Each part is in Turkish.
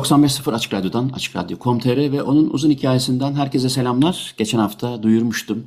95.0 Açık Radyo'dan, Açık Radyo.com.tr ve onun uzun hikayesinden herkese selamlar. Geçen hafta duyurmuştum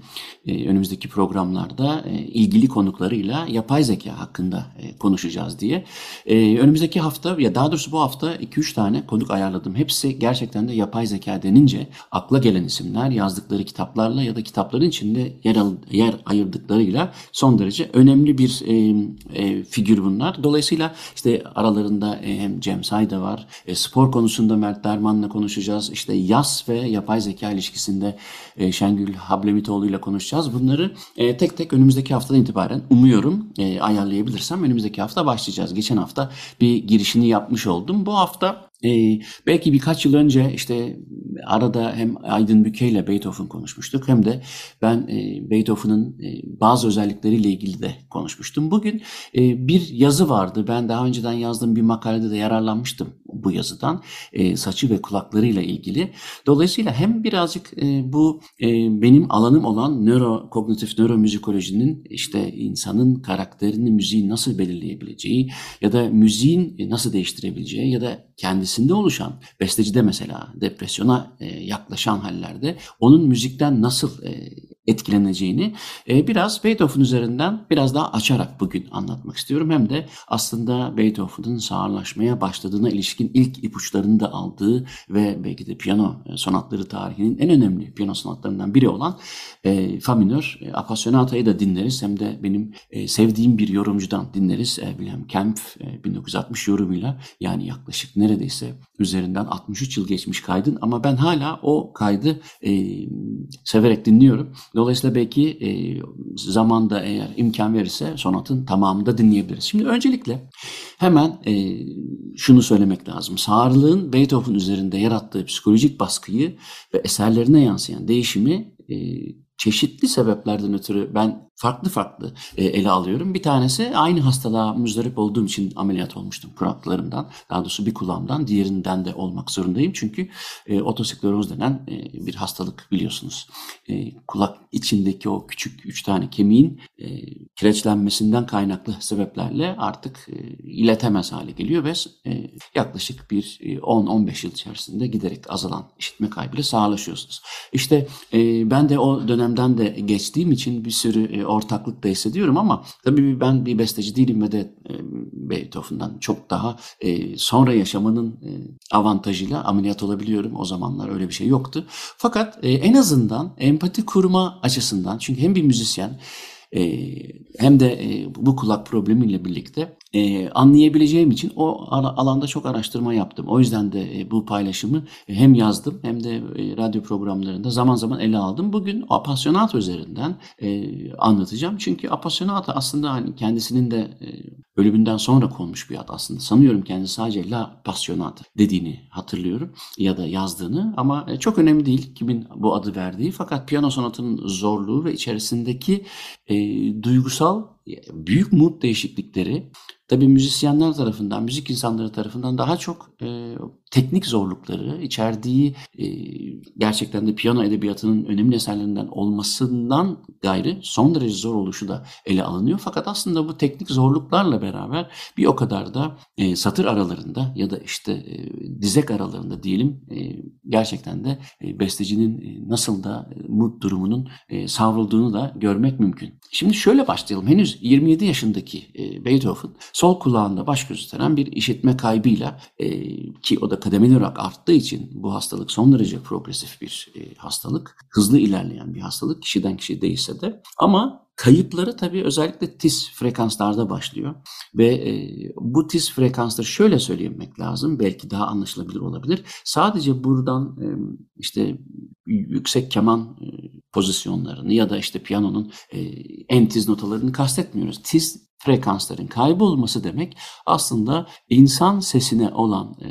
e, önümüzdeki programlarda e, ilgili konuklarıyla yapay zeka hakkında e, konuşacağız diye. E, önümüzdeki hafta ya daha doğrusu bu hafta 2-3 tane konuk ayarladım. Hepsi gerçekten de yapay zeka denince akla gelen isimler yazdıkları kitaplarla ya da kitapların içinde yer, al, yer ayırdıklarıyla son derece önemli bir e, e, figür bunlar. Dolayısıyla işte aralarında e, hem Cem Sayda var, e, spor konusunda Mert Derman'la konuşacağız. İşte yaz ve yapay zeka ilişkisinde e, Şengül Hablemitoğlu ile konuşacağız. Bunları e, tek tek önümüzdeki haftadan itibaren umuyorum e, ayarlayabilirsem önümüzdeki hafta başlayacağız. Geçen hafta bir girişini yapmış oldum. Bu hafta ee, belki birkaç yıl önce işte arada hem Aydın Büke ile Beethoven konuşmuştuk hem de ben e, Beethoven'ın e, bazı özellikleriyle ilgili de konuşmuştum. Bugün e, bir yazı vardı. Ben daha önceden yazdığım bir makalede de yararlanmıştım bu yazıdan. E, saçı ve kulaklarıyla ilgili. Dolayısıyla hem birazcık e, bu e, benim alanım olan nörokognitif nöromüzikolojinin işte insanın karakterini, müziğin nasıl belirleyebileceği ya da müziğin nasıl değiştirebileceği ya da kendisinde oluşan bestecide mesela depresyona e, yaklaşan hallerde onun müzikten nasıl e, etkileneceğini e, biraz Beethoven üzerinden biraz daha açarak bugün anlatmak istiyorum. Hem de aslında Beethoven'ın sağırlaşmaya başladığına ilişkin ilk ipuçlarını da aldığı ve belki de piyano e, sonatları tarihinin en önemli piyano sonatlarından biri olan e, Fa minör e, da dinleriz. Hem de benim e, sevdiğim bir yorumcudan dinleriz. E, Wilhelm Kempf e, 1960 yorumuyla yani yaklaşık neredeyse üzerinden 63 yıl geçmiş kaydın ama ben hala o kaydı severek dinliyorum. Dolayısıyla belki e, zamanda eğer imkan verirse sonatın tamamını da dinleyebiliriz. Şimdi öncelikle hemen e, şunu söylemek lazım. Sağırlığın Beethoven üzerinde yarattığı psikolojik baskıyı ve eserlerine yansıyan değişimi e, çeşitli sebeplerden ötürü ben farklı farklı e, ele alıyorum. Bir tanesi aynı hastalığa müzdarip olduğum için ameliyat olmuştum kulaklarımdan. Daha doğrusu bir kulağımdan diğerinden de olmak zorundayım. Çünkü e, otosikleroz denen e, bir hastalık biliyorsunuz. E, kulak içindeki o küçük üç tane kemiğin e, kireçlenmesinden kaynaklı sebeplerle artık e, iletemez hale geliyor ve e, yaklaşık bir e, 10-15 yıl içerisinde giderek azalan işitme kaybıyla sağlaşıyorsunuz. İşte e, ben de o dönemden de geçtiğim için bir sürü e, ortaklık da hissediyorum ama tabii ben bir besteci değilim ve de e, Beethoven'dan çok daha e, sonra yaşamanın e, avantajıyla ameliyat olabiliyorum. O zamanlar öyle bir şey yoktu. Fakat en azından empati kurma açısından çünkü hem bir müzisyen hem de bu kulak problemiyle birlikte e, anlayabileceğim için o alanda çok araştırma yaptım. O yüzden de e, bu paylaşımı hem yazdım hem de e, radyo programlarında zaman zaman ele aldım. Bugün apasyonato üzerinden e, anlatacağım. Çünkü apasyonato aslında hani kendisinin de e, ölümünden sonra konmuş bir ad aslında. Sanıyorum kendisi sadece La Passionata dediğini hatırlıyorum ya da yazdığını ama e, çok önemli değil kimin bu adı verdiği. Fakat piyano sonatının zorluğu ve içerisindeki e, duygusal büyük mood değişiklikleri tabii müzisyenler tarafından, müzik insanları tarafından daha çok e, teknik zorlukları, içerdiği e, gerçekten de piyano edebiyatının önemli eserlerinden olmasından gayrı son derece zor oluşu da ele alınıyor. Fakat aslında bu teknik zorluklarla beraber bir o kadar da e, satır aralarında ya da işte e, dizek aralarında diyelim e, gerçekten de e, bestecinin e, nasıl da e, mood durumunun e, savrulduğunu da görmek mümkün. Şimdi şöyle başlayalım. Henüz 27 yaşındaki e, Beethoven sol kulağında baş gösteren bir işitme kaybıyla e, ki o da kademeli olarak arttığı için bu hastalık son derece progresif bir e, hastalık. Hızlı ilerleyen bir hastalık kişiden kişiye değilse de ama kayıpları tabii özellikle tiz frekanslarda başlıyor. Ve e, bu tiz frekansları şöyle söylemek lazım. Belki daha anlaşılabilir olabilir. Sadece buradan e, işte yüksek keman e, pozisyonlarını ya da işte piyanonun e, en tiz notalarını kastetmiyoruz. Tiz frekansların kaybolması demek aslında insan sesine olan e,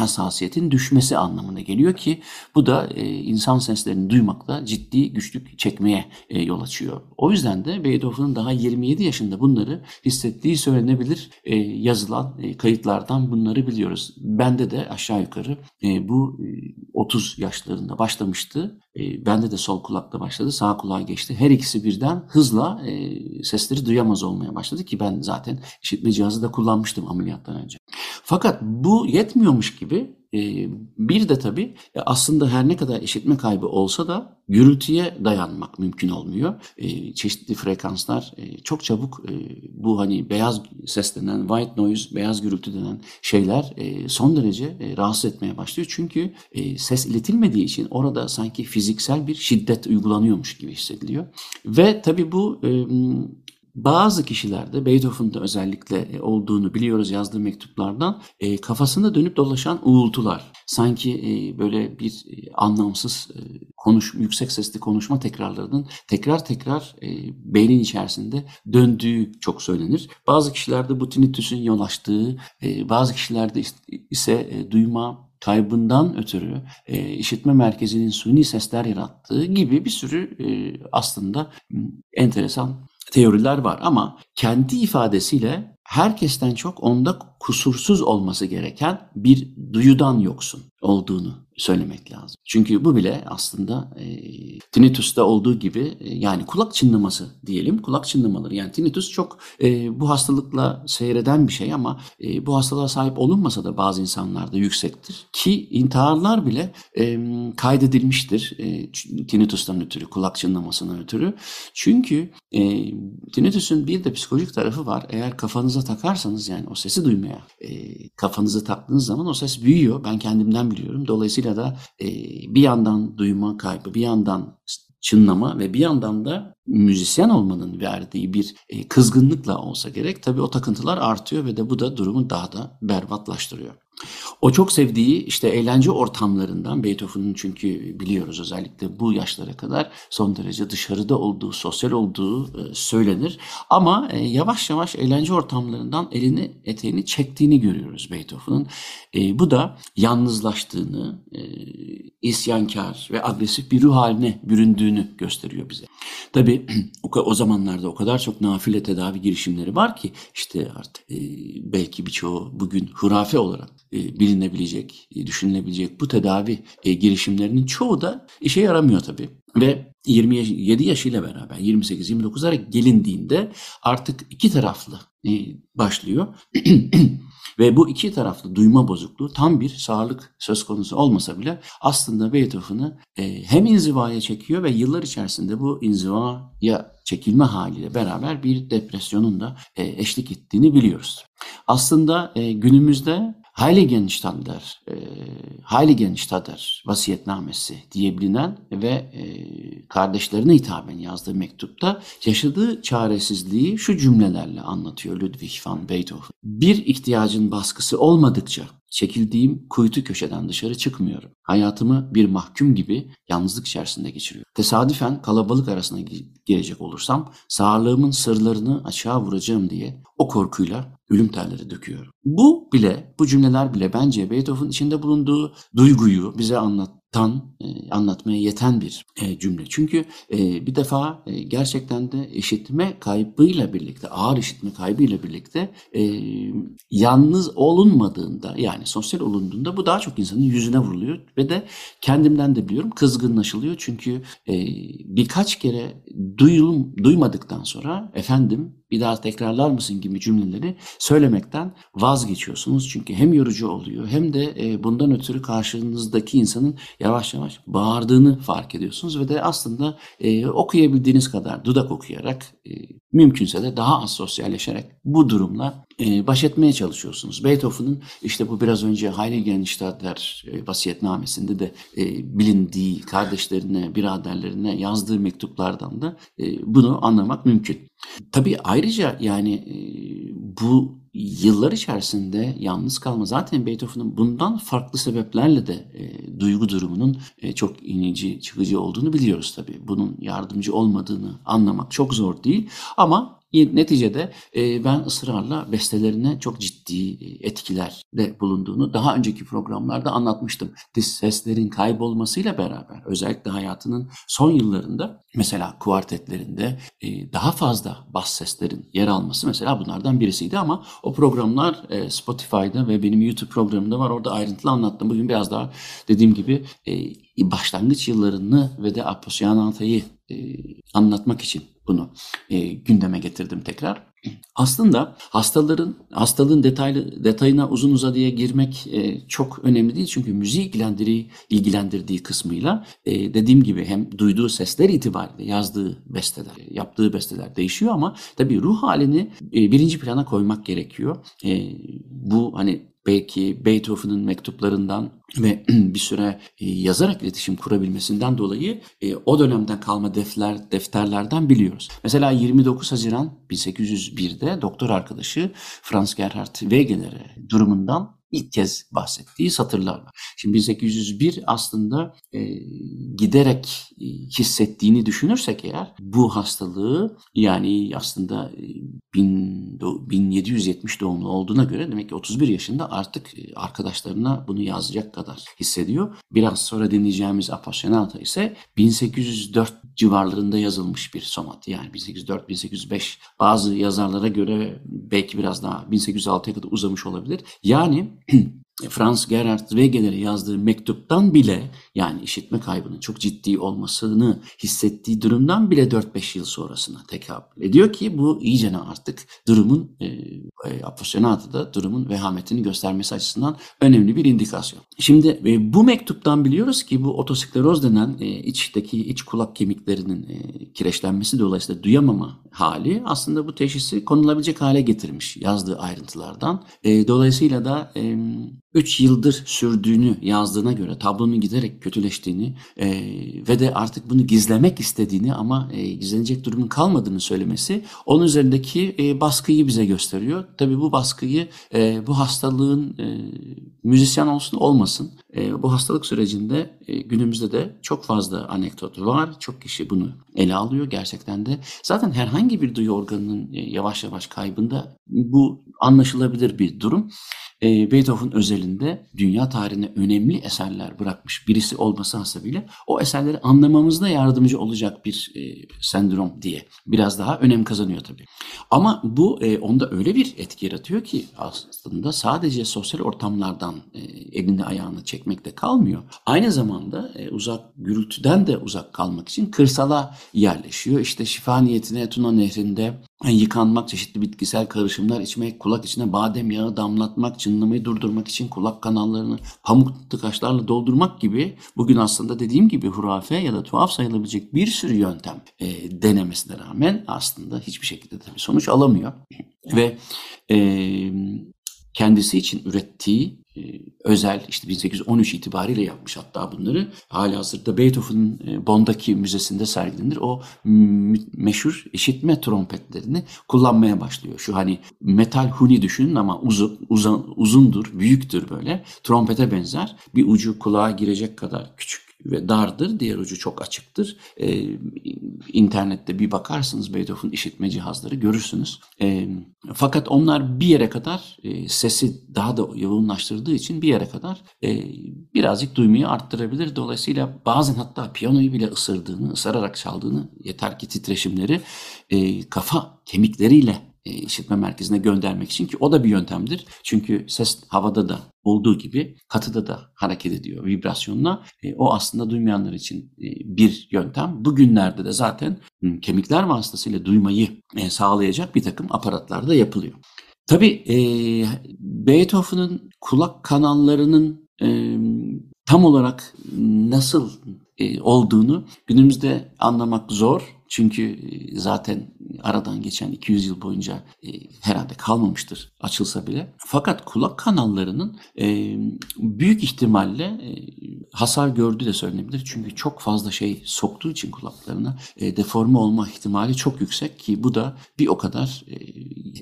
hassasiyetin düşmesi anlamına geliyor ki bu da e, insan seslerini duymakta ciddi güçlük çekmeye e, yol açıyor. O yüzden de Beethoven'ın daha 27 yaşında bunları hissettiği söylenebilir e, yazılan e, kayıtlardan bunları biliyoruz. Bende de aşağı yukarı e, bu e, 30 yaşlarında başlamıştı. E, bende de sol kulakta başladı, sağ kulağa geçti. Her ikisi birden hızla e, sesleri duyamaz olmaya başladı ki ben zaten işitme cihazı da kullanmıştım ameliyattan önce. Fakat bu yetmiyormuş gibi bir de tabii e, aslında her ne kadar işitme kaybı olsa da gürültüye dayanmak mümkün olmuyor. Çeşitli frekanslar çok çabuk bu hani beyaz ses denen white noise, beyaz gürültü denen şeyler son derece rahatsız etmeye başlıyor. Çünkü ses iletilmediği için orada sanki fiziksel bir şiddet uygulanıyormuş gibi hissediliyor. Ve tabii bu bazı kişilerde Beethoven'da özellikle e, olduğunu biliyoruz yazdığı mektuplardan e, kafasında dönüp dolaşan uğultular. Sanki e, böyle bir e, anlamsız e, konuş, yüksek sesli konuşma tekrarlarının tekrar tekrar e, beynin içerisinde döndüğü çok söylenir. Bazı kişilerde bu tinnitus'un yol açtığı, e, bazı kişilerde ise e, duyma kaybından ötürü e, işitme merkezinin suni sesler yarattığı gibi bir sürü e, aslında enteresan teoriler var ama kendi ifadesiyle herkesten çok onda kusursuz olması gereken bir duyudan yoksun olduğunu söylemek lazım. Çünkü bu bile aslında e, tinnitus'ta olduğu gibi e, yani kulak çınlaması diyelim. Kulak çınlamaları yani tinnitus çok e, bu hastalıkla seyreden bir şey ama e, bu hastalığa sahip olunmasa da bazı insanlarda yüksektir. Ki intiharlar bile e, kaydedilmiştir e, tinnitus'tan ötürü, kulak çınlamasından ötürü. Çünkü e, tinnitus'un bir de psikolojik tarafı var. Eğer kafanıza takarsanız yani o sesi duymaya e, kafanızı taktığınız zaman o ses büyüyor. Ben kendimden biliyorum. Dolayısıyla da e, bir yandan duyma kaybı, bir yandan çınlama ve bir yandan da müzisyen olmanın verdiği bir e, kızgınlıkla olsa gerek tabii o takıntılar artıyor ve de bu da durumu daha da berbatlaştırıyor. O çok sevdiği işte eğlence ortamlarından Beethoven'ın çünkü biliyoruz özellikle bu yaşlara kadar son derece dışarıda olduğu, sosyal olduğu e, söylenir. Ama e, yavaş yavaş eğlence ortamlarından elini eteğini çektiğini görüyoruz Beethoven'ın. E, bu da yalnızlaştığını, isyankar ve agresif bir ruh haline büründüğünü gösteriyor bize. Tabi o zamanlarda o kadar çok nafile tedavi girişimleri var ki işte artık belki birçoğu bugün hurafe olarak e, bilinebilecek, e, düşünülebilecek bu tedavi e, girişimlerinin çoğu da işe yaramıyor tabii. Ve 27 yaşıyla beraber 28-29'lara gelindiğinde artık iki taraflı başlıyor. Ve bu iki taraflı duyma bozukluğu tam bir sağlık söz konusu olmasa bile aslında Beethoven'ı hem inzivaya çekiyor ve yıllar içerisinde bu inzivaya çekilme haliyle beraber bir depresyonun da eşlik ettiğini biliyoruz. Aslında günümüzde Heiligenstadt e, Heiligenstadter vasiyetnamesi diye bilinen ve e, kardeşlerine hitaben yazdığı mektupta yaşadığı çaresizliği şu cümlelerle anlatıyor Ludwig van Beethoven. Bir ihtiyacın baskısı olmadıkça Çekildiğim kuytu köşeden dışarı çıkmıyorum. Hayatımı bir mahkum gibi yalnızlık içerisinde geçiriyorum. Tesadüfen kalabalık arasına girecek olursam sağlığımın sırlarını açığa vuracağım diye o korkuyla ölüm terleri döküyorum. Bu bile, bu cümleler bile bence Beethoven içinde bulunduğu duyguyu bize anlat tan e, anlatmaya yeten bir e, cümle. Çünkü e, bir defa gerçekten de işitme kaybıyla birlikte, ağır işitme kaybıyla birlikte yalnız olunmadığında yani sosyal olunduğunda bu daha çok insanın yüzüne vuruluyor ve de kendimden de biliyorum kızgınlaşılıyor. Çünkü birkaç kere duyulum, duymadıktan sonra efendim bir daha tekrarlar mısın gibi cümleleri söylemekten vazgeçiyorsunuz. Çünkü hem yorucu oluyor hem de e, bundan ötürü karşınızdaki insanın yavaş yavaş bağırdığını fark ediyorsunuz ve de aslında e, okuyabildiğiniz kadar dudak okuyarak e, mümkünse de daha az sosyalleşerek bu durumla e, baş etmeye çalışıyorsunuz. Beethoven'ın işte bu biraz önce Heiligenstadtler e, vasiyetnamesinde de e, bilindiği kardeşlerine, biraderlerine yazdığı mektuplardan da e, bunu anlamak mümkün. Tabii ayrıca yani e, bu yıllar içerisinde yalnız kalma zaten Beethoven'ın bundan farklı sebeplerle de e, duygu durumunun e, çok inici çıkıcı olduğunu biliyoruz tabii. Bunun yardımcı olmadığını anlamak çok zor değil ama Neticede e, ben ısrarla bestelerine çok ciddi e, etkilerde bulunduğunu daha önceki programlarda anlatmıştım. Seslerin kaybolmasıyla beraber özellikle hayatının son yıllarında mesela kuartetlerinde e, daha fazla bas seslerin yer alması mesela bunlardan birisiydi ama o programlar Spotify'da ve benim YouTube programımda var. Orada ayrıntılı anlattım. Bugün biraz daha dediğim gibi başlangıç yıllarını ve de Aposyanata'yı anlatmak için bunu e, gündeme getirdim tekrar. Aslında hastaların hastalığın detaylı detayına uzun uzadıya girmek e, çok önemli değil çünkü müziği ilgilendirdiği ilgilendirdiği kısmıyla e, dediğim gibi hem duyduğu sesler itibariyle yazdığı besteler, yaptığı besteler değişiyor ama tabii ruh halini e, birinci plana koymak gerekiyor. E, bu hani belki Beethoven'ın mektuplarından ve bir süre e, yazarak iletişim kurabilmesinden dolayı e, o dönemden kalma defter, defterlerden biliyoruz. Mesela 29 Haziran 1801'de doktor arkadaşı Franz Gerhard Wegener'e durumundan ilk kez bahsettiği satırlar var. Şimdi 1801 aslında e, giderek e, hissettiğini düşünürsek eğer bu hastalığı yani aslında 1770 doğumlu olduğuna göre demek ki 31 yaşında artık e, arkadaşlarına bunu yazacak kadar hissediyor. Biraz sonra dinleyeceğimiz Appassionata ise 1804 civarlarında yazılmış bir sonat. Yani 1804-1805 bazı yazarlara göre belki biraz daha 1806'ya kadar uzamış olabilir. Yani Franz Gerhard Wegener'e yazdığı mektuptan bile yani işitme kaybının çok ciddi olmasını hissettiği durumdan bile 4-5 yıl sonrasına tekabül ediyor ki bu iyicene artık durumun e, e, apostonatıda durumun vehametini göstermesi açısından önemli bir indikasyon. Şimdi e, bu mektuptan biliyoruz ki bu otoskleroz denen e, içteki iç kulak kemiklerinin e, kireçlenmesi dolayısıyla duyamama hali aslında bu teşhisi konulabilecek hale getirmiş yazdığı ayrıntılardan. E, dolayısıyla da e, 3 yıldır sürdüğünü yazdığına göre tablonun giderek kötüleştiğini e, ve de artık bunu gizlemek istediğini ama e, gizlenecek durumun kalmadığını söylemesi onun üzerindeki e, baskıyı bize gösteriyor. Tabii bu baskıyı e, bu hastalığın e, müzisyen olsun olmasın e, bu hastalık sürecinde e, günümüzde de çok fazla anekdot var. Çok kişi bunu ele alıyor gerçekten de. Zaten herhangi bir duyu organının e, yavaş yavaş kaybında bu anlaşılabilir bir durum e, Beethoven özelinde dünya tarihine önemli eserler bırakmış birisi olması hasebiyle o eserleri anlamamızda yardımcı olacak bir e, sendrom diye biraz daha önem kazanıyor tabii. Ama bu e, onda öyle bir etki yaratıyor ki aslında sadece sosyal ortamlardan e, elini ayağını çekmekte kalmıyor. Aynı zamanda e, uzak gürültüden de uzak kalmak için kırsala yerleşiyor. İşte şifa niyetine Tuna Nehri'nde yıkanmak, çeşitli bitkisel karışımlar içmek, kulak içine badem yağı damlatmak, çınlamayı durdurmak için kulak kanallarını pamuk tıkaçlarla doldurmak gibi bugün aslında dediğim gibi hurafe ya da tuhaf sayılabilecek bir sürü yöntem e, denemesine rağmen aslında hiçbir şekilde tabii sonuç alamıyor. Ve e, kendisi için ürettiği özel işte 1813 itibariyle yapmış hatta bunları. Hala hazırda Beethoven'ın e, Bonn'daki müzesinde sergilenir. O meşhur işitme trompetlerini kullanmaya başlıyor. Şu hani metal huni düşünün ama uzun, uzun uzundur, büyüktür böyle. Trompete benzer. Bir ucu kulağa girecek kadar küçük ve dardır. Diğer ucu çok açıktır. E, internette bir bakarsınız Beethoven işitme cihazları görürsünüz. E, fakat onlar bir yere kadar e, sesi daha da yoğunlaştırdığı için bir yere kadar e, birazcık duymayı arttırabilir. Dolayısıyla bazen hatta piyanoyu bile ısırdığını, ısırarak çaldığını yeter ki titreşimleri e, kafa kemikleriyle işitme merkezine göndermek için ki o da bir yöntemdir. Çünkü ses havada da olduğu gibi katıda da hareket ediyor vibrasyonla. E, o aslında duymayanlar için e, bir yöntem. Bugünlerde de zaten kemikler vasıtasıyla duymayı sağlayacak bir takım aparatlar da yapılıyor. Tabii e, Beethoven'ın kulak kanallarının e, tam olarak nasıl e, olduğunu günümüzde anlamak zor. Çünkü e, zaten aradan geçen 200 yıl boyunca e, herhalde kalmamıştır açılsa bile. Fakat kulak kanallarının e, büyük ihtimalle hasar gördüğü de söylenebilir. Çünkü çok fazla şey soktuğu için kulaklarına e, deforme olma ihtimali çok yüksek ki bu da bir o kadar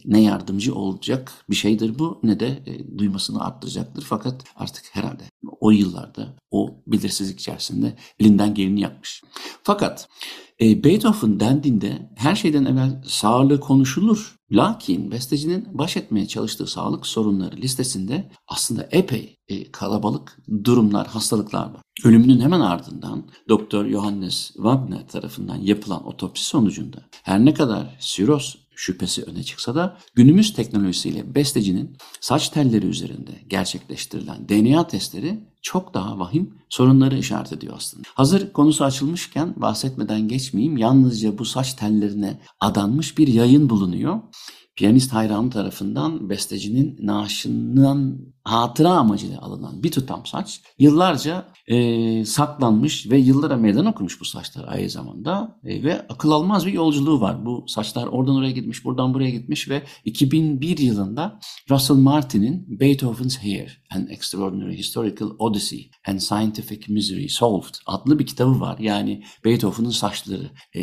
ne yardımcı olacak bir şeydir bu ne de duymasını arttıracaktır. Fakat artık herhalde o yıllarda o belirsizlik içerisinde elinden geleni yapmış. Fakat e, Beethoven dendiğinde her şeyden evvel sağlığı konuşulur. Lakin bestecinin baş etmeye çalıştığı sağlık sorunları listesinde aslında epey e, kalabalık durumlar, hastalıklar var. Ölümünün hemen ardından Doktor Johannes Wagner tarafından yapılan otopsi sonucunda her ne kadar siroz şüphesi öne çıksa da günümüz teknolojisiyle bestecinin saç telleri üzerinde gerçekleştirilen DNA testleri çok daha vahim sorunları işaret ediyor aslında. Hazır konusu açılmışken bahsetmeden geçmeyeyim. Yalnızca bu saç tellerine adanmış bir yayın bulunuyor. Piyanist hayranı tarafından bestecinin naaşından hatıra amacıyla alınan bir tutam saç yıllarca e, saklanmış ve yıllara meydan okumuş bu saçlar aynı zamanda e, ve akıl almaz bir yolculuğu var. Bu saçlar oradan oraya gitmiş, buradan buraya gitmiş ve 2001 yılında Russell Martin'in Beethoven's Hair, An Extraordinary Historical Odyssey and Scientific Misery Solved adlı bir kitabı var. Yani Beethoven'ın saçları e,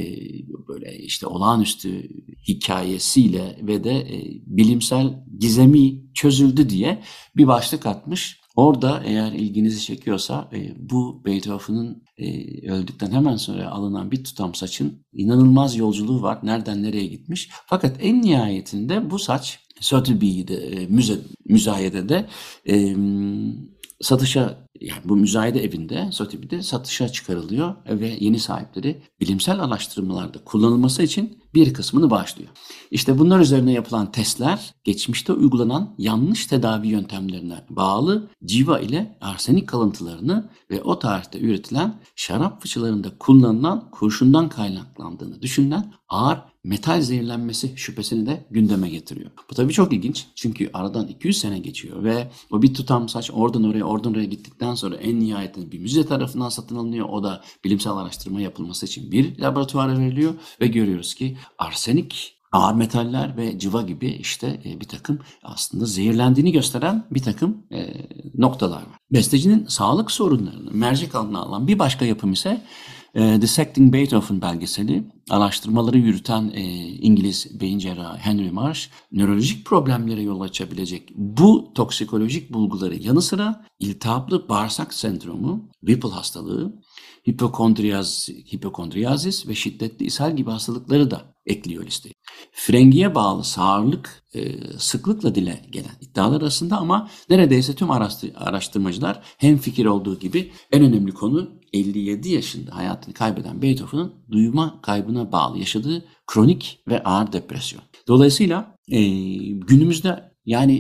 böyle işte olağanüstü hikayesiyle ve de e, bilimsel gizemi çözüldü diye bir başlık atmış. Orada eğer ilginizi çekiyorsa e, bu Beethoven'ın e, öldükten hemen sonra alınan bir tutam saçın inanılmaz yolculuğu var. Nereden nereye gitmiş. Fakat en nihayetinde bu saç Sotheby'de e, müze, müzayedede e, satışa yani bu müzayede evinde Sotheby'de satışa çıkarılıyor ve yeni sahipleri bilimsel araştırmalarda kullanılması için bir kısmını bağışlıyor. İşte bunlar üzerine yapılan testler geçmişte uygulanan yanlış tedavi yöntemlerine bağlı civa ile arsenik kalıntılarını ve o tarihte üretilen şarap fıçılarında kullanılan kurşundan kaynaklandığını düşünülen ağır metal zehirlenmesi şüphesini de gündeme getiriyor. Bu tabii çok ilginç çünkü aradan 200 sene geçiyor ve o bir tutam saç oradan oraya oradan oraya gittikten sonra en nihayetinde bir müze tarafından satın alınıyor. O da bilimsel araştırma yapılması için bir laboratuvara veriliyor ve görüyoruz ki arsenik ağır metaller ve civa gibi işte e, bir takım aslında zehirlendiğini gösteren bir takım e, noktalar var. Bestecinin sağlık sorunlarını mercek altına alan bir başka yapım ise e, Dissecting Beethoven belgeseli araştırmaları yürüten e, İngiliz beyin cerrahı Henry Marsh nörolojik problemlere yol açabilecek bu toksikolojik bulguları yanı sıra iltihaplı bağırsak sendromu, Whipple hastalığı, hipokondriyaz, hipokondriyazis ve şiddetli ishal gibi hastalıkları da ekliyor listeye. Frengiye bağlı sağırlık e, sıklıkla dile gelen iddialar arasında ama neredeyse tüm araştırmacılar hem fikir olduğu gibi en önemli konu 57 yaşında hayatını kaybeden Beethoven'ın duyma kaybına bağlı yaşadığı kronik ve ağır depresyon. Dolayısıyla e, günümüzde yani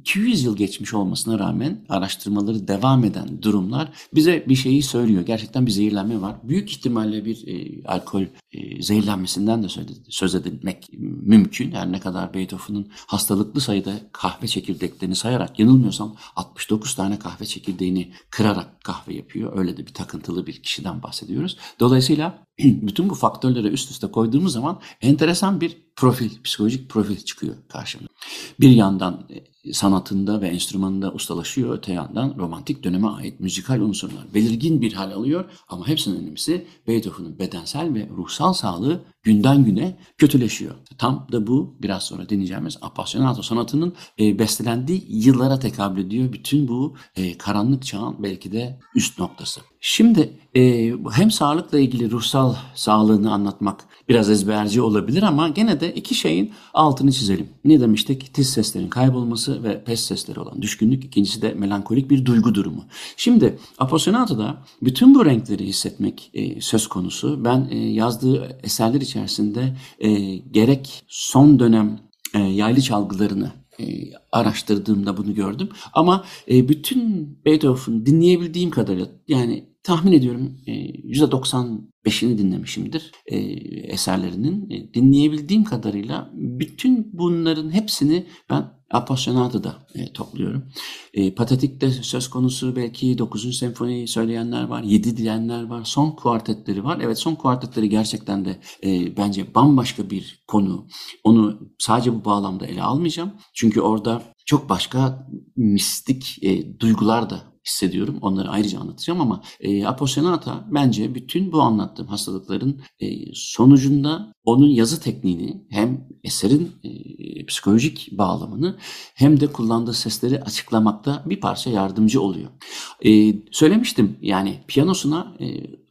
200 e, yıl geçmiş olmasına rağmen araştırmaları devam eden durumlar bize bir şeyi söylüyor. Gerçekten bir zehirlenme var. Büyük ihtimalle bir e, alkol e, zehirlenmesinden de söz edilmek mümkün. Her ne kadar Beethoven'ın hastalıklı sayıda kahve çekirdeklerini sayarak yanılmıyorsam 69 tane kahve çekirdeğini kırarak kahve yapıyor. Öyle de bir takıntılı bir kişiden bahsediyoruz. Dolayısıyla bütün bu faktörleri üst üste koyduğumuz zaman enteresan bir profil, psikolojik profil çıkıyor karşımıza. Bir yandan e, sanatında ve enstrümanında ustalaşıyor, öte yandan romantik döneme ait müzikal unsurlar belirgin bir hal alıyor ama hepsinin önemlisi Beethoven'ın bedensel ve ruhsal sağlığı günden güne kötüleşiyor. Tam da bu biraz sonra dinleyeceğimiz Appassionato sanatının e, bestelendiği yıllara tekabül ediyor. Bütün bu e, karanlık çağın belki de üst noktası. Şimdi e, hem sağlıkla ilgili ruhsal sağlığını anlatmak biraz ezberci olabilir ama gene de iki şeyin altını çizelim. Ne demiştik? Tiz seslerin kaybolması ve pes sesleri olan düşkünlük. İkincisi de melankolik bir duygu durumu. Şimdi Appassionato'da bütün bu renkleri hissetmek e, söz konusu. Ben e, yazdığı eserler içerisinde e, gerek son dönem e, yaylı çalgılarını e, araştırdığımda bunu gördüm. Ama e, bütün Beethoven dinleyebildiğim kadarıyla yani tahmin ediyorum %95'ini dinlemişimdir eserlerinin. Dinleyebildiğim kadarıyla bütün bunların hepsini ben Appassionata da e, topluyorum. E, Patetik de söz konusu belki 9. senfoni söyleyenler var, 7 diyenler var, son kuartetleri var. Evet son kuartetleri gerçekten de e, bence bambaşka bir konu. Onu sadece bu bağlamda ele almayacağım. Çünkü orada çok başka mistik e, duygular da hissediyorum. Onları ayrıca anlatacağım ama e, aposenata bence bütün bu anlattığım hastalıkların e, sonucunda onun yazı tekniğini hem eserin e, psikolojik bağlamını hem de kullandığı sesleri açıklamakta bir parça yardımcı oluyor. E, söylemiştim yani piyanosuna e,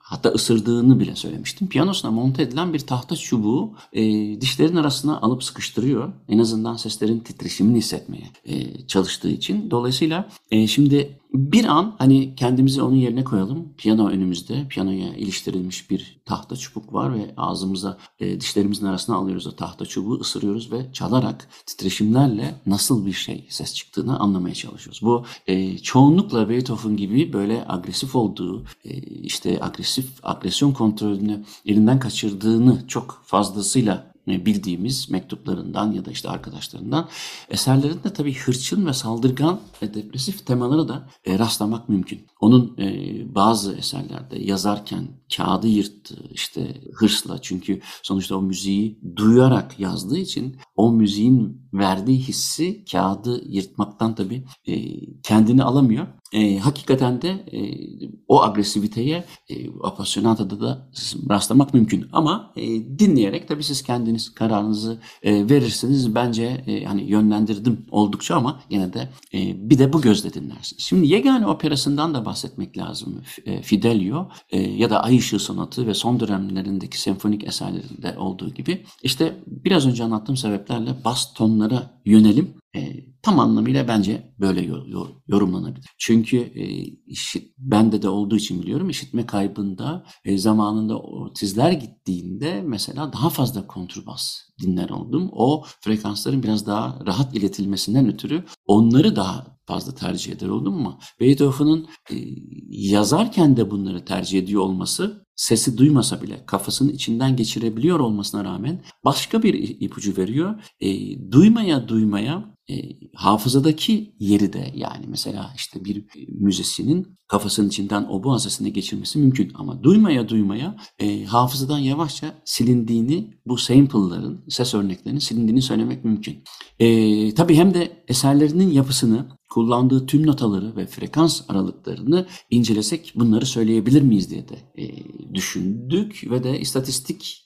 hatta ısırdığını bile söylemiştim. Piyanosuna monte edilen bir tahta çubuğu e, dişlerin arasına alıp sıkıştırıyor. En azından seslerin titreşimini hissetmeye e, çalıştığı için. Dolayısıyla e, şimdi bir an hani kendimizi onun yerine koyalım. Piyano önümüzde. Piyanoya iliştirilmiş bir tahta çubuk var ve ağzımıza e, dişlerimizin arasına alıyoruz o tahta çubuğu ısırıyoruz ve çalarak titreşimlerle nasıl bir şey ses çıktığını anlamaya çalışıyoruz. Bu e, çoğunlukla Beethoven gibi böyle agresif olduğu e, işte agresif agresyon kontrolünü elinden kaçırdığını çok fazlasıyla bildiğimiz mektuplarından ya da işte arkadaşlarından eserlerinde tabii hırçın ve saldırgan ve depresif temaları da e, rastlamak mümkün. Onun e, bazı eserlerde yazarken kağıdı yırttı işte hırsla çünkü sonuçta o müziği duyarak yazdığı için o müziğin verdiği hissi kağıdı yırtmaktan tabii kendini alamıyor. E, hakikaten de e, o agresiviteye e, apasionata'da da rastlamak mümkün. Ama e, dinleyerek tabii siz kendiniz kararınızı e, verirsiniz. Bence e, hani yönlendirdim oldukça ama yine de e, bir de bu gözle dinlersiniz. Şimdi Yegane Operası'ndan da bahsetmek lazım. E, Fidelio e, ya da Ay Işığı Sonatı ve son dönemlerindeki senfonik eserlerinde olduğu gibi işte biraz önce anlattığım sebeplerle bas tonlara yönelim e, tam anlamıyla bence böyle yorumlanabilir. Çünkü e, işit, bende de olduğu için biliyorum işitme kaybında e, zamanında otizler gittiğinde mesela daha fazla kontrbas dinler oldum. O frekansların biraz daha rahat iletilmesinden ötürü onları daha fazla tercih eder oldum ama Beethoven'ın e, yazarken de bunları tercih ediyor olması sesi duymasa bile kafasının içinden geçirebiliyor olmasına rağmen başka bir ipucu veriyor. E, duymaya duymaya e, hafızadaki yeri de yani mesela işte bir müzisyenin kafasının içinden o sesini geçirmesi mümkün ama duymaya duymaya e, hafızadan yavaşça silindiğini bu sample'ların ses örneklerinin silindiğini söylemek mümkün. E, tabii hem de eserlerinin yapısını kullandığı tüm notaları ve frekans aralıklarını incelesek bunları söyleyebilir miyiz diye de e, düşündük ve de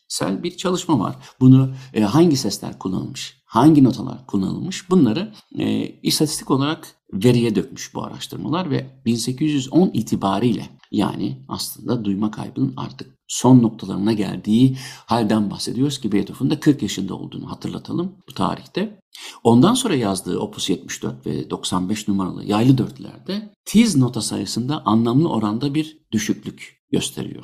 istatistiksel bir çalışma var. Bunu e, hangi sesler kullanılmış, hangi notalar kullanılmış bunları e, istatistik olarak veriye dökmüş bu araştırmalar ve 1810 itibariyle yani aslında duyma kaybının artık son noktalarına geldiği halden bahsediyoruz ki Beethoven de 40 yaşında olduğunu hatırlatalım bu tarihte. Ondan sonra yazdığı Opus 74 ve 95 numaralı yaylı dörtlerde tiz nota sayısında anlamlı oranda bir düşüklük gösteriyor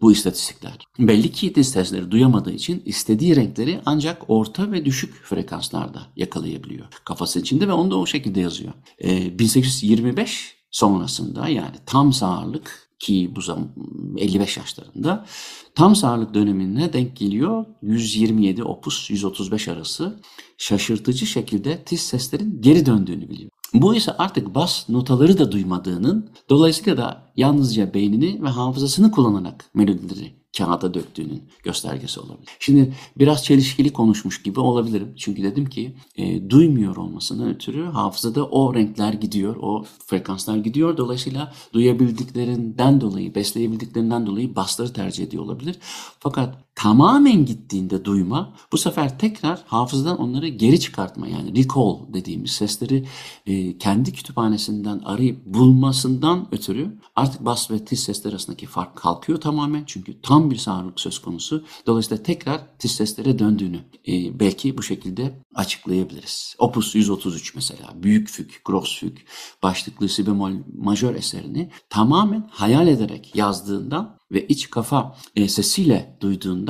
bu istatistikler. Belli ki tiz sesleri duyamadığı için istediği renkleri ancak orta ve düşük frekanslarda yakalayabiliyor. Kafası içinde ve onu da o şekilde yazıyor. Ee, 1825 sonrasında yani tam sağırlık ki bu zaman 55 yaşlarında. Tam sağırlık dönemine denk geliyor. 127 opus 135 arası. Şaşırtıcı şekilde tiz seslerin geri döndüğünü biliyor. Bu ise artık bas notaları da duymadığının, dolayısıyla da yalnızca beynini ve hafızasını kullanarak melodileri kağıda döktüğünün göstergesi olabilir. Şimdi biraz çelişkili konuşmuş gibi olabilirim. Çünkü dedim ki e, duymuyor olmasından ötürü hafızada o renkler gidiyor, o frekanslar gidiyor. Dolayısıyla duyabildiklerinden dolayı, besleyebildiklerinden dolayı basları tercih ediyor olabilir. Fakat tamamen gittiğinde duyma bu sefer tekrar hafızadan onları geri çıkartma yani recall dediğimiz sesleri e, kendi kütüphanesinden arayıp bulmasından ötürü artık bas ve tiz sesler arasındaki fark kalkıyor tamamen çünkü tam bir sağırlık söz konusu. Dolayısıyla tekrar tiz seslere döndüğünü e, belki bu şekilde açıklayabiliriz. Opus 133 mesela büyük füg, gross füg başlıklı si bemol majör eserini tamamen hayal ederek yazdığından ve iç kafa e, sesiyle duyduğundan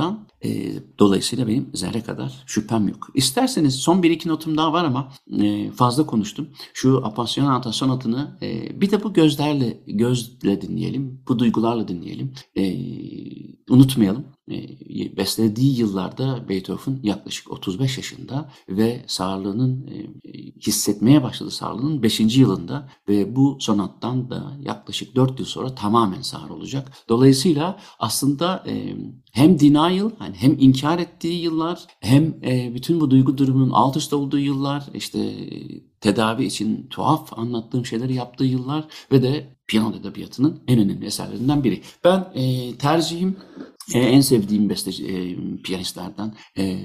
e, dolayısıyla benim zerre kadar şüphem yok. İsterseniz son bir iki notum daha var ama e, fazla konuştum. Şu Appassionata sonatını e, bir de bu gözlerle gözle dinleyelim, bu duygularla dinleyelim. E, unutmayalım. E, beslediği yıllarda Beethoven yaklaşık 35 yaşında ve sağlığının e, hissetmeye başladı sağlığının 5. yılında ve bu sonattan da yaklaşık 4 yıl sonra tamamen sağır olacak. Dolayısıyla aslında e, hem denial hani hem inkar ettiği yıllar hem bütün bu duygu durumunun alt üst olduğu yıllar işte tedavi için tuhaf anlattığım şeyleri yaptığı yıllar ve de piyano edebiyatının en önemli eserlerinden biri. Ben e, tercihim e, en sevdiğim besteci, e, piyanistlerden e,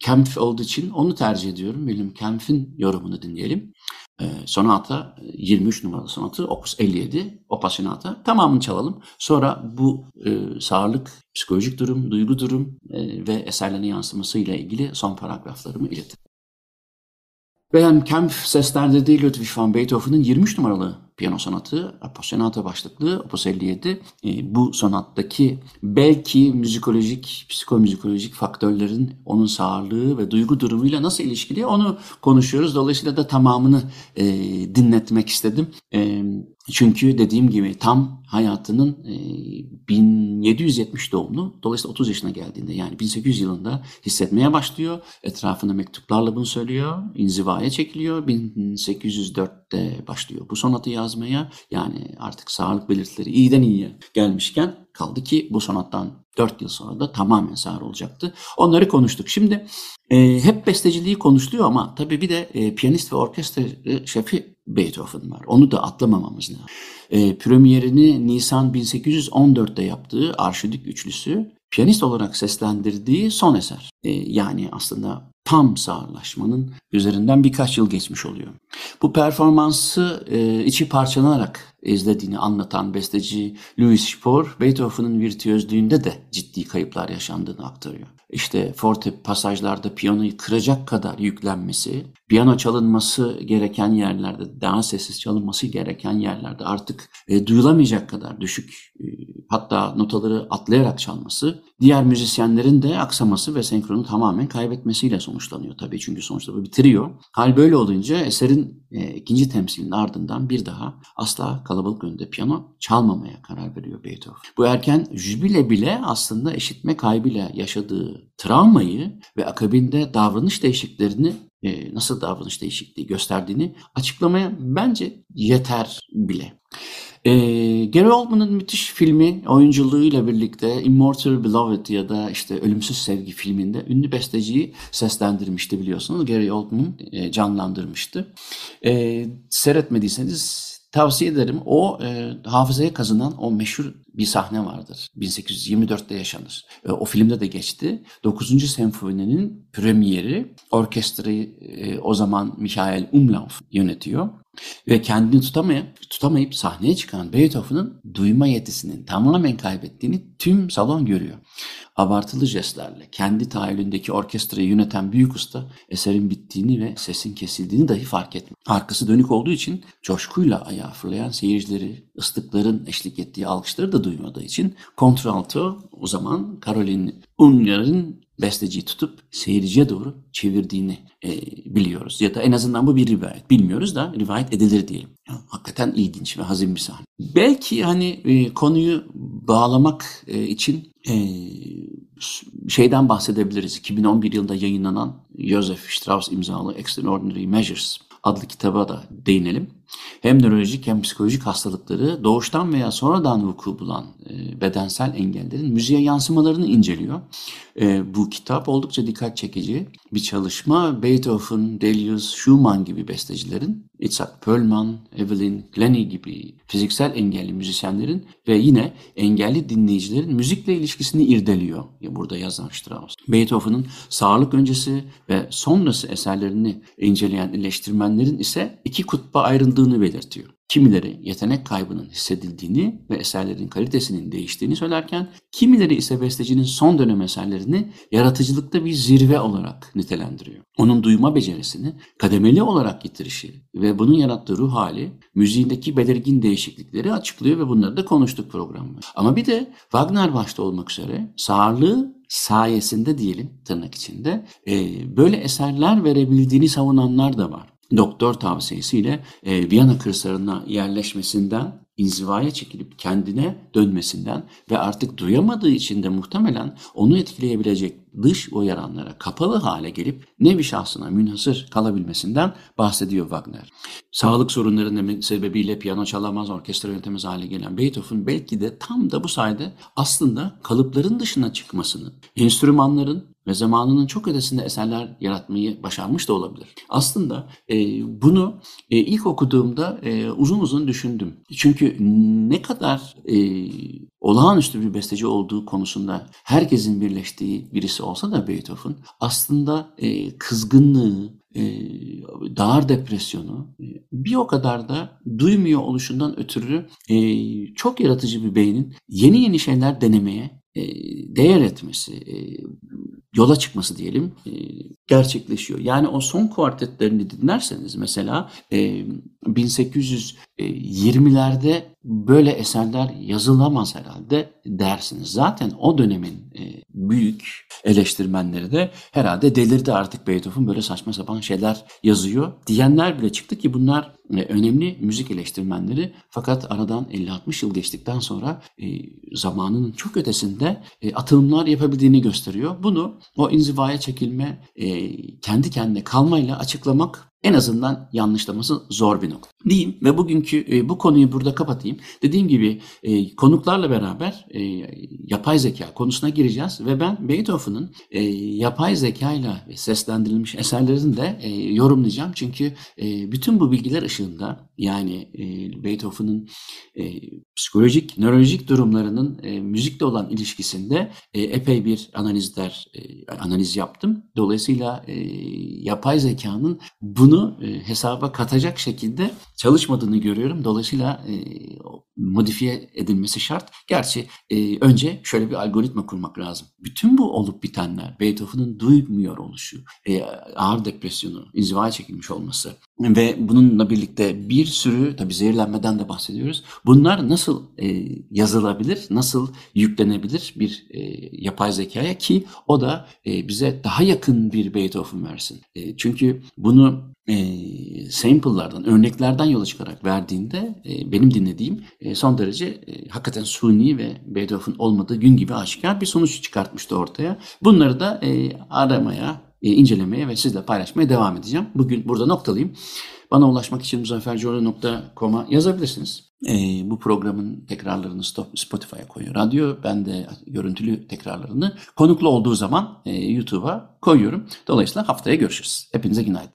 Kempf olduğu için onu tercih ediyorum. William Kempf'in yorumunu dinleyelim. E, sonata 23 numaralı sonatı Opus 57 Opassionata tamamını çalalım. Sonra bu e, sağlık, psikolojik durum, duygu durum e, ve eserlerine yansımasıyla ilgili son paragraflarımı iletirim. Wilhelm Kempf seslendirdiği Ludwig van Beethoven'ın 23 numaralı piyano sonatı, Appassionata başlıklı Opus 57. E, bu sonattaki belki müzikolojik, psikomüzikolojik faktörlerin onun sağlığı ve duygu durumuyla nasıl ilişkili onu konuşuyoruz. Dolayısıyla da tamamını e, dinletmek istedim. E, çünkü dediğim gibi tam hayatının e, 1770 doğumlu. Dolayısıyla 30 yaşına geldiğinde yani 1800 yılında hissetmeye başlıyor. Etrafında mektuplarla bunu söylüyor. İnzivaya çekiliyor. 1804'te başlıyor bu sonatı yazmaya. Yani artık sağlık belirtileri iyiden iyiye gelmişken kaldı ki bu sonattan 4 yıl sonra da tamamen sağır olacaktı. Onları konuştuk. Şimdi e, hep besteciliği konuşuluyor ama tabii bir de e, piyanist ve orkestra şefi Beethoven var. Onu da atlamamamız lazım. E, premierini Nisan 1814'te yaptığı Arşidük Üçlüsü piyanist olarak seslendirdiği son eser. E, yani aslında tam sağırlaşmanın üzerinden birkaç yıl geçmiş oluyor. Bu performansı e, içi parçalanarak izlediğini anlatan besteci Louis Spohr, Beethoven'ın virtüözlüğünde de ciddi kayıplar yaşandığını aktarıyor. İşte forte pasajlarda piyanoyu kıracak kadar yüklenmesi, piyano çalınması gereken yerlerde, daha sessiz çalınması gereken yerlerde artık e, duyulamayacak kadar düşük e, hatta notaları atlayarak çalması, diğer müzisyenlerin de aksaması ve senkronu tamamen kaybetmesiyle sonuçlanıyor tabii. Çünkü sonuçta bu bitiriyor. Hal böyle olunca eserin e, ikinci temsilinin ardından bir daha asla kalabalık önünde piyano çalmamaya karar veriyor Beethoven. Bu erken jübile bile aslında eşitme kaybıyla yaşadığı travmayı ve akabinde davranış değişikliklerini e, nasıl davranış değişikliği gösterdiğini açıklamaya bence yeter bile. E, Gary Oldman'ın müthiş filmi oyunculuğuyla birlikte Immortal Beloved ya da işte Ölümsüz Sevgi filminde ünlü besteciyi seslendirmişti biliyorsunuz. Gary Oldman e, canlandırmıştı. E, seyretmediyseniz tavsiye ederim. O e, hafızaya kazınan o meşhur bir sahne vardır. 1824'te yaşanır. E, o filmde de geçti. 9. senfoninin premieri orkestrayı e, o zaman Michael Umlauf yönetiyor. Ve kendini tutamayıp, tutamayıp sahneye çıkan Beethoven'ın duyma yetisinin tamamen kaybettiğini tüm salon görüyor. Abartılı jestlerle kendi tahayyülündeki orkestrayı yöneten büyük usta eserin bittiğini ve sesin kesildiğini dahi fark etmiyor. Arkası dönük olduğu için coşkuyla ayağa fırlayan seyircileri, ıslıkların eşlik ettiği alkışları da duymadığı için kontralto o zaman Caroline Ungar'ın besteciyi tutup seyirciye doğru çevirdiğini e, biliyoruz. Ya da en azından bu bir rivayet. Bilmiyoruz da rivayet edilir diyelim. Ya, hakikaten ilginç ve hazin bir sahne. Belki hani e, konuyu bağlamak e, için e, şeyden bahsedebiliriz. 2011 yılında yayınlanan Joseph Strauss imzalı Extraordinary Measures adlı kitaba da değinelim. Hem nörolojik hem psikolojik hastalıkları doğuştan veya sonradan vuku bulan e, bedensel engellerin müziğe yansımalarını inceliyor. E, bu kitap oldukça dikkat çekici bir çalışma. Beethoven, Delius, Schumann gibi bestecilerin, Itzhak Perlman, Evelyn Glennie gibi fiziksel engelli müzisyenlerin ve yine engelli dinleyicilerin müzikle ilişkisini irdeliyor. Burada yazan Strauss. Beethoven'ın sağlık öncesi ve sonrası eserlerini inceleyen eleştirmenlerin ise iki kutba ayrıldığını belirtiyor. Kimileri yetenek kaybının hissedildiğini ve eserlerin kalitesinin değiştiğini söylerken, kimileri ise bestecinin son dönem eserlerini yaratıcılıkta bir zirve olarak nitelendiriyor. Onun duyma becerisini kademeli olarak getirişi ve bunun yarattığı ruh hali müziğindeki belirgin değişiklikleri açıklıyor ve bunları da konuştuk programda. Ama bir de Wagner başta olmak üzere sağırlığı sayesinde diyelim tırnak içinde böyle eserler verebildiğini savunanlar da var doktor tavsiyesiyle e, Viyana kırsalına yerleşmesinden inzivaya çekilip kendine dönmesinden ve artık duyamadığı için de muhtemelen onu etkileyebilecek dış uyaranlara kapalı hale gelip nevi şahsına münhasır kalabilmesinden bahsediyor Wagner. Sağlık sorunları sebebiyle piyano çalamaz, orkestra yönetemez hale gelen Beethoven belki de tam da bu sayede aslında kalıpların dışına çıkmasını, enstrümanların ve zamanının çok ötesinde eserler yaratmayı başarmış da olabilir. Aslında e, bunu e, ilk okuduğumda e, uzun uzun düşündüm. Çünkü ne kadar e, olağanüstü bir besteci olduğu konusunda herkesin birleştiği birisi olsa da Beethoven aslında e, kızgınlığı, e, dağır depresyonu e, bir o kadar da duymuyor oluşundan ötürü e, çok yaratıcı bir beynin yeni yeni şeyler denemeye değer etmesi, e, yola çıkması diyelim e, gerçekleşiyor. Yani o son kuartetlerini dinlerseniz mesela 1820'lerde böyle eserler yazılamaz herhalde dersiniz. Zaten o dönemin büyük eleştirmenleri de herhalde delirdi artık Beethoven böyle saçma sapan şeyler yazıyor diyenler bile çıktı ki bunlar önemli müzik eleştirmenleri fakat aradan 50-60 yıl geçtikten sonra zamanının çok ötesinde atılımlar yapabildiğini gösteriyor. Bunu o inzivaya çekilme, kendi kendine kalmayla açıklamak en azından yanlışlaması zor bir nokta. Diyeyim ve bugünkü e, bu konuyu burada kapatayım. Dediğim gibi e, konuklarla beraber e, yapay zeka konusuna gireceğiz ve ben Beethoven'ın e, yapay zekayla seslendirilmiş eserlerini de e, yorumlayacağım. Çünkü e, bütün bu bilgiler ışığında yani e, Beethoven'ın e, psikolojik, nörolojik durumlarının e, müzikle olan ilişkisinde e, epey bir analizler e, analiz yaptım. Dolayısıyla e, yapay zekanın bunu e, hesaba katacak şekilde çalışmadığını görüyorum. Dolayısıyla e, modifiye edilmesi şart. Gerçi e, önce şöyle bir algoritma kurmak lazım. Bütün bu olup bitenler, Beethoven'ın duymuyor oluşu, ağır depresyonu, inzivaya çekilmiş olması ve bununla birlikte bir sürü tabi zehirlenmeden de bahsediyoruz. Bunlar nasıl yazılabilir, nasıl yüklenebilir bir yapay zekaya ki o da bize daha yakın bir Beethoven versin. Çünkü bunu e, sample'lardan, örneklerden yola çıkarak verdiğinde e, benim dinlediğim e, son derece e, hakikaten suni ve Beethoven olmadığı gün gibi aşikar bir sonuç çıkartmıştı ortaya. Bunları da e, aramaya, e, incelemeye ve sizle paylaşmaya devam edeceğim. Bugün burada noktalıyım. Bana ulaşmak için muzaffercoğlu.com'a yazabilirsiniz. E, bu programın tekrarlarını Spotify'a koyuyor. Radyo ben de görüntülü tekrarlarını konuklu olduğu zaman e, YouTube'a koyuyorum. Dolayısıyla haftaya görüşürüz. Hepinize günaydın.